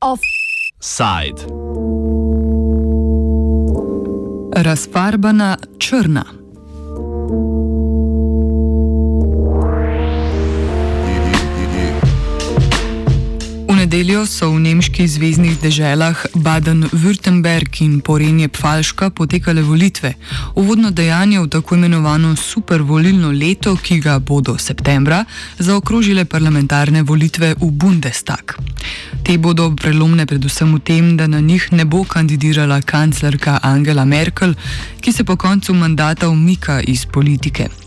Offside. Razfarbana črna. Nedeljo so v nemških zvezdnih deželah Baden-Württemberg in Porenje Pfalška potekale volitve, uvodno dejanje v tako imenovano supervolilno leto, ki ga bodo septembra zaokrožile parlamentarne volitve v Bundestag. Te bodo prelomne predvsem v tem, da na njih ne bo kandidirala kanclerka Angela Merkel, ki se po koncu mandata umika iz politike.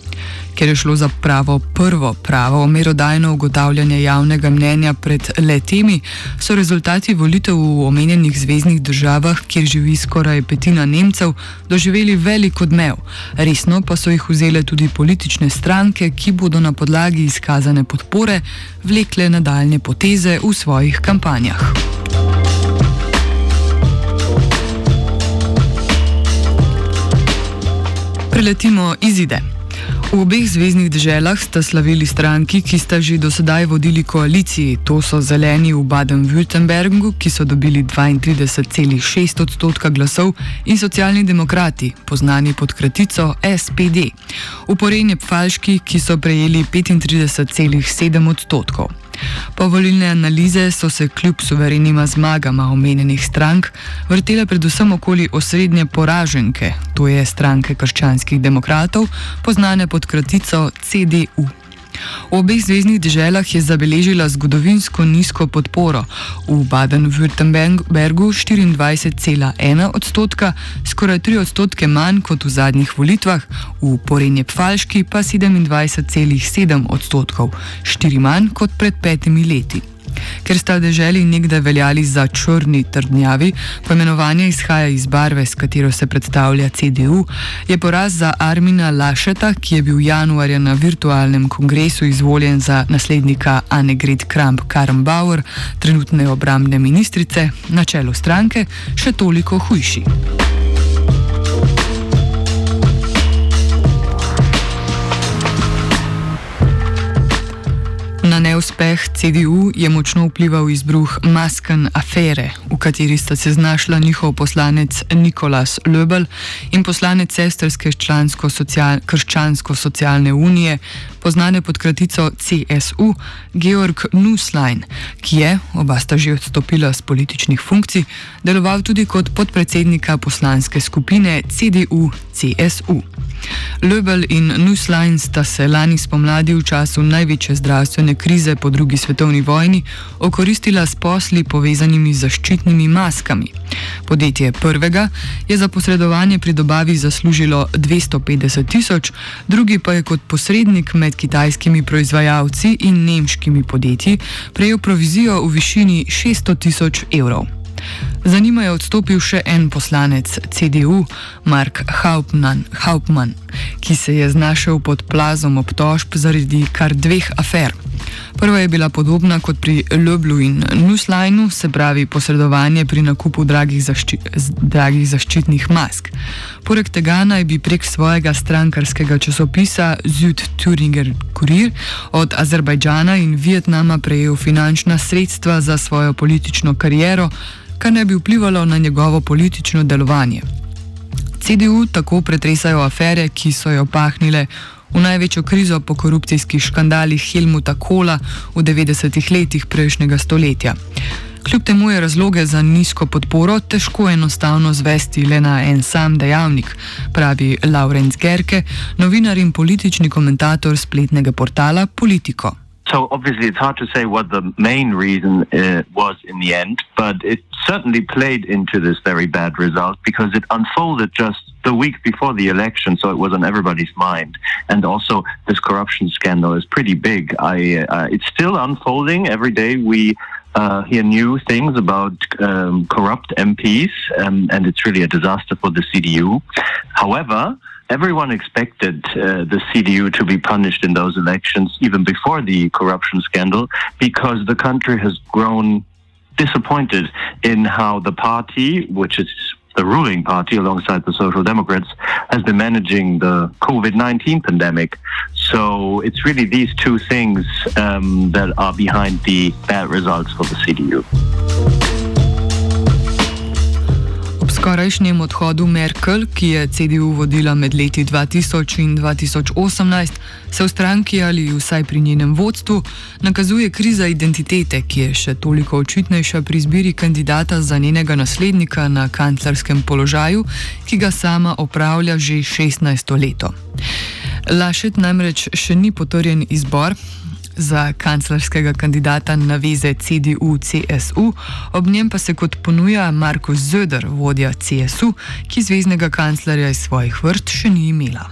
Ker je šlo za pravo prvo pravo merodajno ugotavljanje javnega mnenja pred letimi, so rezultati volitev v omenjenih zvezdnih državah, kjer živi skoraj petina Nemcev, doživeli velik odmev. Resno pa so jih vzele tudi politične stranke, ki bodo na podlagi izkazane podpore vlekle nadaljne poteze v svojih kampanjah. Preletimo izide. V obeh zvezdnih deželah sta slavili stranki, ki sta že do sedaj vodili koaliciji. To so zeleni v Baden-Württembergu, ki so dobili 32,6 odstotka glasov, in socialni demokrati, poznani pod kratico SPD. V Porenje Pfalški, ki so prejeli 35,7 odstotkov. Po volilne analize so se kljub suverenima zmagama omenjenih strank vrtele predvsem okoli osrednje poraženke, to je stranke krščanskih demokratov, poznane pod kratico CDU. V obeh zvezdnih deželah je zabeležila zgodovinsko nizko podporo, v Baden-Württembergu 24,1 odstotka, skoraj 3 odstotke manj kot v zadnjih volitvah, v Porenje Pfalški pa 27,7 odstotkov, 4 manj kot pred petimi leti. Ker sta deželi nekdaj veljali za črni trdnjavi, poimenovanje izhaja iz barve, s katero se predstavlja CDU, je poraz za Armina Lašeta, ki je bil januarja na virtualnem kongresu izvoljen za naslednika Annegret Kramp-Karrenbauer, trenutne obrambne ministrice, na čelu stranke, še toliko hujši. Na neuspeh CDU je močno vplival izbruh Masken afere, v kateri sta se znašla njihov poslanec Nikolas Löbel in poslanec sestrske krščansko-socialne unije, poznane pod kratico CSU, Georg Nusslein, ki je, oba sta že odstopila z političnih funkcij, deloval tudi kot podpredsednika poslanske skupine CDU-CSU. Löbel in Nusslein sta se lani spomladi v času največje zdravstvene krize po drugi svetovni vojni okoristila s posli povezanimi z zaščitnimi maskami. Podjetje prvega je za posredovanje pri dobavi zaslužilo 250 tisoč, drugi pa je kot posrednik med kitajskimi proizvajalci in nemškimi podjetji prejel provizijo v višini 600 tisoč evrov. Za njima je odstopil še en poslanec CDU, Mark Hauptmann, Hauptmann, ki se je znašel pod plazom obtožb zaradi kar dveh afer. Prva je bila podobna kot pri Leblu in Nuslinu, se pravi posredovanje pri nakupu dragih, zašči dragih zaščitnih mask. Poleg tega naj bi prek svojega strankarskega časopisa Zud Thüringer Kurir od Azerbajdžana in Vietnama prejel finančna sredstva za svojo politično kariero kar ne bi vplivalo na njegovo politično delovanje. CDU tako pretresajo afere, ki so jo pahnile v največjo krizo po korupcijskih škandalih Helmuta Kola v 90-ih letih prejšnjega stoletja. Kljub temu je razloge za nizko podporo težko enostavno zvesti le na en sam dejavnik, pravi Laurenc Gerke, novinar in politični komentator spletnega portala Politico. So obviously, it's hard to say what the main reason uh, was in the end, but it certainly played into this very bad result because it unfolded just the week before the election, so it was on everybody's mind. And also, this corruption scandal is pretty big. I, uh, it's still unfolding every day. We uh, hear new things about um, corrupt MPs, um, and it's really a disaster for the CDU. However, everyone expected uh, the CDU to be punished in those elections even before the corruption scandal because the country has grown disappointed in how the party, which is the ruling party, alongside the Social Democrats, has been managing the COVID 19 pandemic. So it's really these two things um, that are behind the bad results for the CDU. Skorajšnjem odhodu Merkel, ki je CDU vodila med leti 2000 in 2018, se v stranki ali vsaj pri njenem vodstvu nakazuje kriza identitete, ki je še toliko očitnejša pri izbiri kandidata za njenega naslednika na kanclerskem položaju, ki ga sama opravlja že 16 leto. Lašet namreč še ni potrjen izbor, za kanclerskega kandidata na veze CDU-CSU, ob njem pa se kot ponuja Marko Zöder, vodja CSU, ki zvezdnega kanclerja iz svojih vrst še ni imela.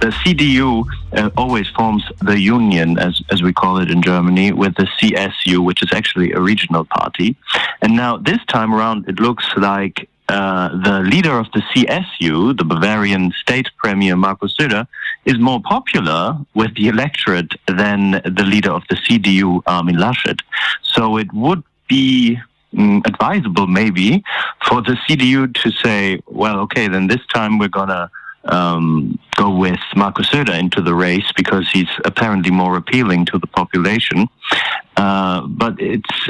The CDU uh, always forms the union, as, as we call it in Germany, with the CSU, which is actually a regional party. And now, this time around, it looks like uh, the leader of the CSU, the Bavarian state premier Markus Söder, is more popular with the electorate than the leader of the CDU, Armin Laschet. So it would be mm, advisable, maybe, for the CDU to say, well, okay, then this time we're going to um, go with Markus Söder into the race because he's apparently more appealing to the population. Uh, but it's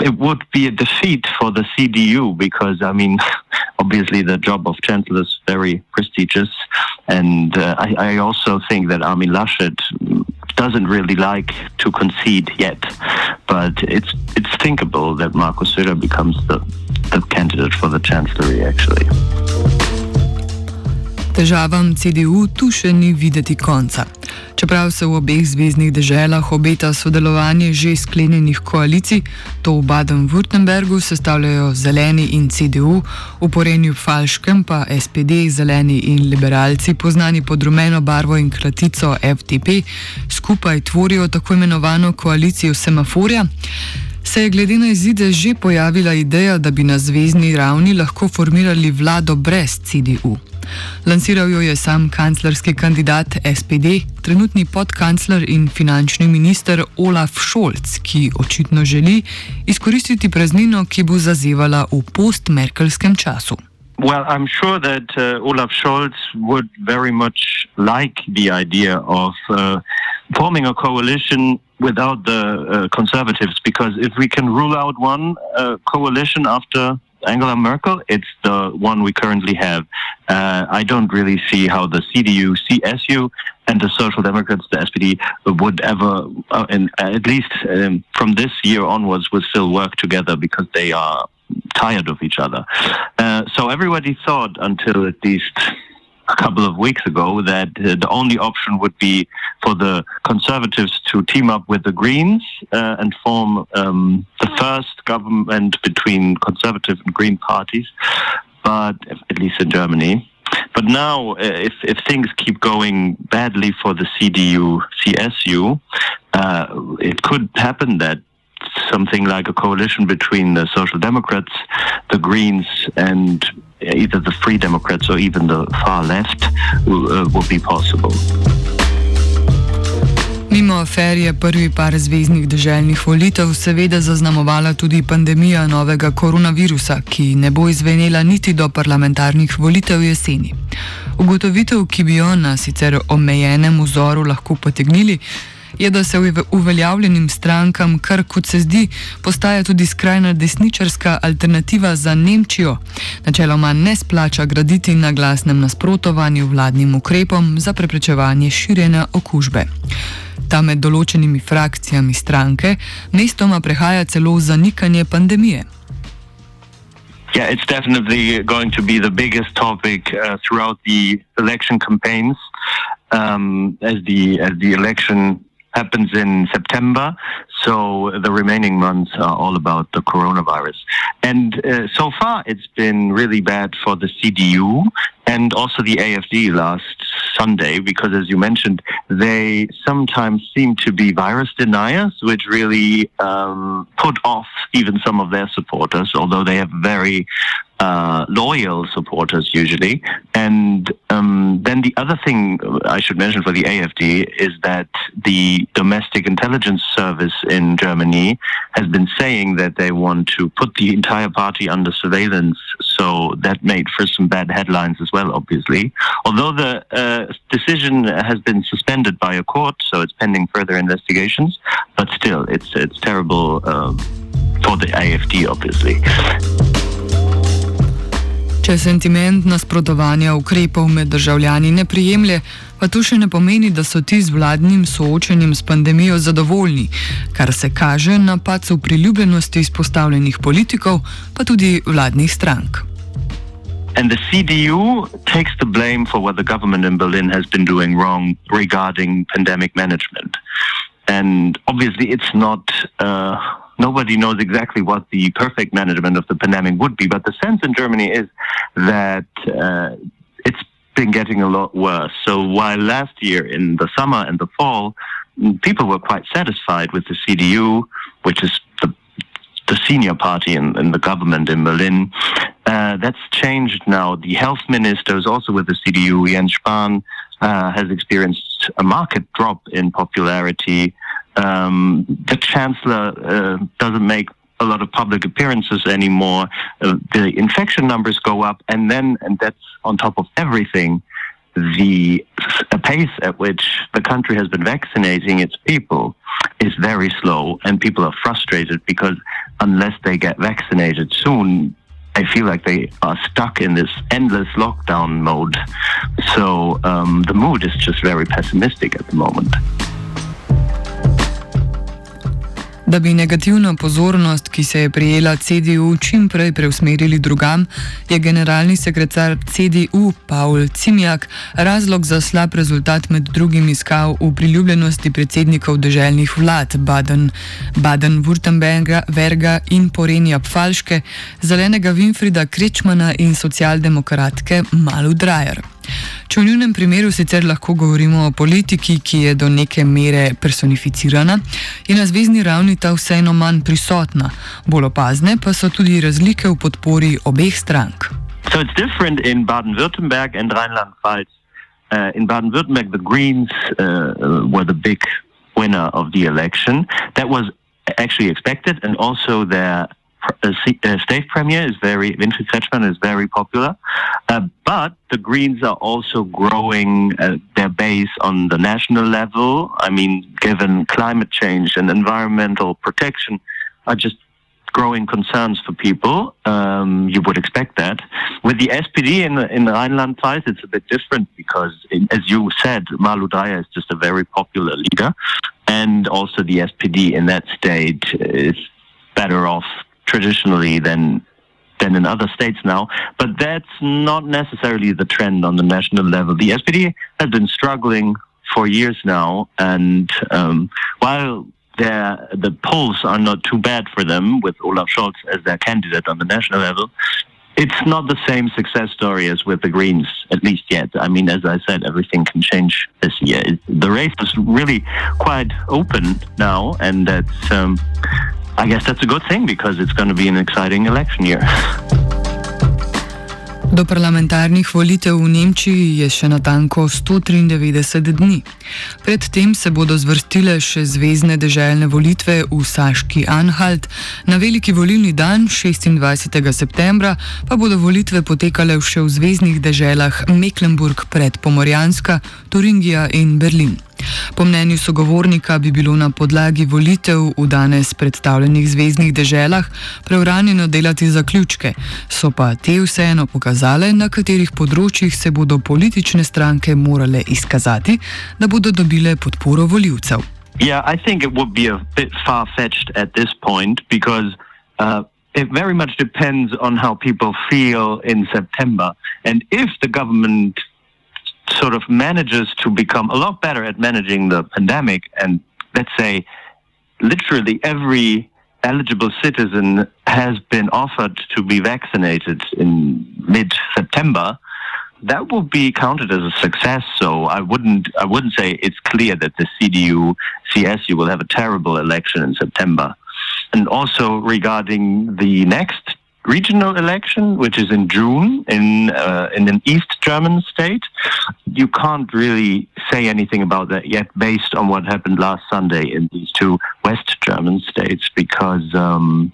it would be a defeat for the CDU because I mean, obviously the job of chancellor is very prestigious, and uh, I, I, also think that Armin Laschet doesn't really like to concede yet, but it's it's thinkable that Markus Söder becomes the the candidate for the chancellery actually. Težavam CDU tu še ni videti konca. Čeprav se v obeh zvezdnih deželah obeta sodelovanje že sklenjenih koalicij, to v Baden-Württembergu sestavljajo zeleni in CDU, v Porenju Falškem pa SPD, zeleni in liberalci, poznani pod rumeno barvo in kratico FTP, skupaj tvorijo tako imenovano koalicijo semaforja. Se je glede na izide že pojavila ideja, da bi na zvezdni ravni lahko formirali vlado brez CDU. Lansiral jo je sam kanclerski kandidat SPD, trenutni podkancler in finančni minister Olaf Scholz, ki očitno želi izkoristiti praznino, ki bo zazevala v post-merkelskem času. Well, I'm sure that uh, Olaf Scholz would very much like the idea of uh, forming a coalition without the uh, conservatives, because if we can rule out one uh, coalition after Angela Merkel, it's the one we currently have. Uh, I don't really see how the CDU, CSU, and the Social Democrats, the SPD, would ever, uh, at least um, from this year onwards, would still work together because they are tired of each other. Uh, so everybody thought until at least a couple of weeks ago that uh, the only option would be for the Conservatives to team up with the Greens uh, and form um, the first government between Conservative and Green parties, but at least in Germany. But now, uh, if, if things keep going badly for the CDU, CSU, uh, it could happen that something like a coalition between the Social Democrats, the Greens, and either the Free Democrats or even the far left uh, will be possible. Mimo afer je prvi par zvezdnih državnih volitev seveda zaznamovala tudi pandemija novega koronavirusa, ki ne bo izvenela niti do parlamentarnih volitev jeseni. Ugotovitev, ki bi jo na sicer omejenem vzoru lahko potegnili, je, da se uveljavljenim strankam, kar kot se zdi, postaja tudi skrajna desničarska alternativa za Nemčijo. Načeloma ne splača graditi na glasnem nasprotovanju vladnim ukrepom za preprečevanje širjenja okužbe. Ta med določenimi frakcijami stranke mestoma prehaja celo zanikanje pandemije. Yeah, it's definitely going to be the biggest topic uh, throughout the election campaigns. Um, as the as the election happens in September. So the remaining months are all about the coronavirus. And uh, so far, it's been really bad for the CDU and also the AFD last Sunday, because as you mentioned, they sometimes seem to be virus deniers, which really um, put off even some of their supporters, although they have very uh, loyal supporters usually. And um, then the other thing I should mention for the AFD is that the domestic intelligence service in Germany has been saying that they want to put the entire party under surveillance. So that made for some bad headlines as well, obviously. Although the uh, decision has been suspended by a court, so it's pending further investigations. But still, it's it's terrible uh, for the AFD, obviously. Če sentiment nasprotovanja ukrepov med državljani ne prijemlje, pa to še ne pomeni, da so ti z vladnim soočenjem s pandemijo zadovoljni, kar se kaže na pacu priljubljenosti izpostavljenih politikov, pa tudi vladnih strank. And the CDU takes the blame for what the government in Berlin has been doing wrong regarding pandemic management. And obviously, it's not. Uh, nobody knows exactly what the perfect management of the pandemic would be, but the sense in Germany is that uh, it's been getting a lot worse. So while last year in the summer and the fall, people were quite satisfied with the CDU, which is the the senior party in, in the government in Berlin. Uh, that's changed now. The health minister is also with the CDU, Jens Spahn, uh, has experienced a market drop in popularity. Um, the chancellor uh, doesn't make a lot of public appearances anymore. Uh, the infection numbers go up, and then, and that's on top of everything, the pace at which the country has been vaccinating its people is very slow, and people are frustrated because unless they get vaccinated soon, I feel like they are stuck in this endless lockdown mode. So um, the mood is just very pessimistic at the moment. Da bi negativno pozornost, ki se je prijela CDU, čim prej preusmerili drugam, je generalni sekretar CDU Paul Cimjak razlog za slab rezultat med drugim iskal v priljubljenosti predsednikov državnih vlad Baden-Württemberga Baden in Porenja Pfalške, zelenega Winfrida Krečmana in socialdemokratke Malu Drajer. Če v njunem primeru sicer lahko govorimo o politiki, ki je do neke mere personificirana, je na zvezdni ravni ta vseeno manj prisotna, bolj opazne pa so tudi razlike v podpori obeh strank. So it's different in Baden-Württemberg and Rheinland-Pfalz. Uh, in Baden-Württemberg, the Greens uh, were the big winner of the election. That was actually expected, and also their uh, uh, state premier is very Winfried Kretschmann is very popular, uh, but the Greens are also growing uh, their base on the national level. I mean, given climate change and environmental protection are just growing concerns for people. Um, you would expect that. With the SPD in in Rhineland-Pfalz, it's a bit different because, as you said, Malu is just a very popular leader, and also the SPD in that state is better off traditionally than than in other states now. But that's not necessarily the trend on the national level. The SPD has been struggling for years now, and um, while the polls are not too bad for them with Olaf Scholz as their candidate on the national level, it's not the same success story as with the Greens, at least yet. I mean, as I said, everything can change this year. The race is really quite open now, and that's um, I guess that's a good thing because it's going to be an exciting election year. Do parlamentarnih volitev v Nemčiji je še natanko 193 dni. Predtem se bodo zvrstile še zvezdne državne volitve v Saški Anhalt, na veliki volilni dan 26. septembra pa bodo volitve potekale še v zvezdnih državah Mecklenburg predpomorjanska, Turingija in Berlin. Po mnenju sogovornika bi bilo na podlagi volitev v danes predstavljenih zvezdnih deželah preuranjeno delati zaključke, so pa te vseeno pokazale, na katerih področjih se bodo politične stranke morale izkazati, da bodo dobile podporo voljivcev. Yeah, I think it would be a bit far fetched at this point because uh, it very much depends on how people feel in September. And if the government sort of manages to become a lot better at managing the pandemic, and let's say literally every eligible citizen has been offered to be vaccinated in mid September, that will be counted as a success. So I wouldn't I wouldn't say it's clear that the CDU CSU will have a terrible election in September. And also regarding the next regional election, which is in June in uh, in an East German state. You can't really say anything about that yet based on what happened last Sunday in these two West German states because um,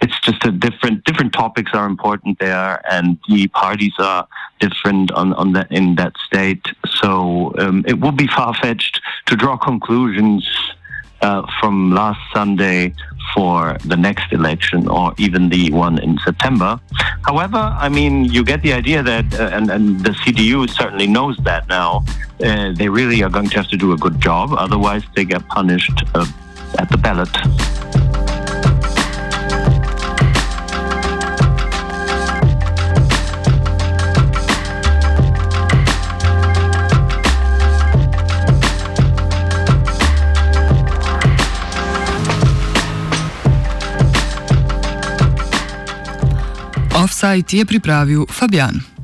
it's just a different different topics are important there and the parties are different on, on that in that state. So um, it would be far-fetched to draw conclusions uh, from last Sunday for the next election or even the one in September. However, I mean, you get the idea that, uh, and, and the CDU certainly knows that now, uh, they really are going to have to do a good job, otherwise, they get punished uh, at the ballot. Offside je pripravil Fabian.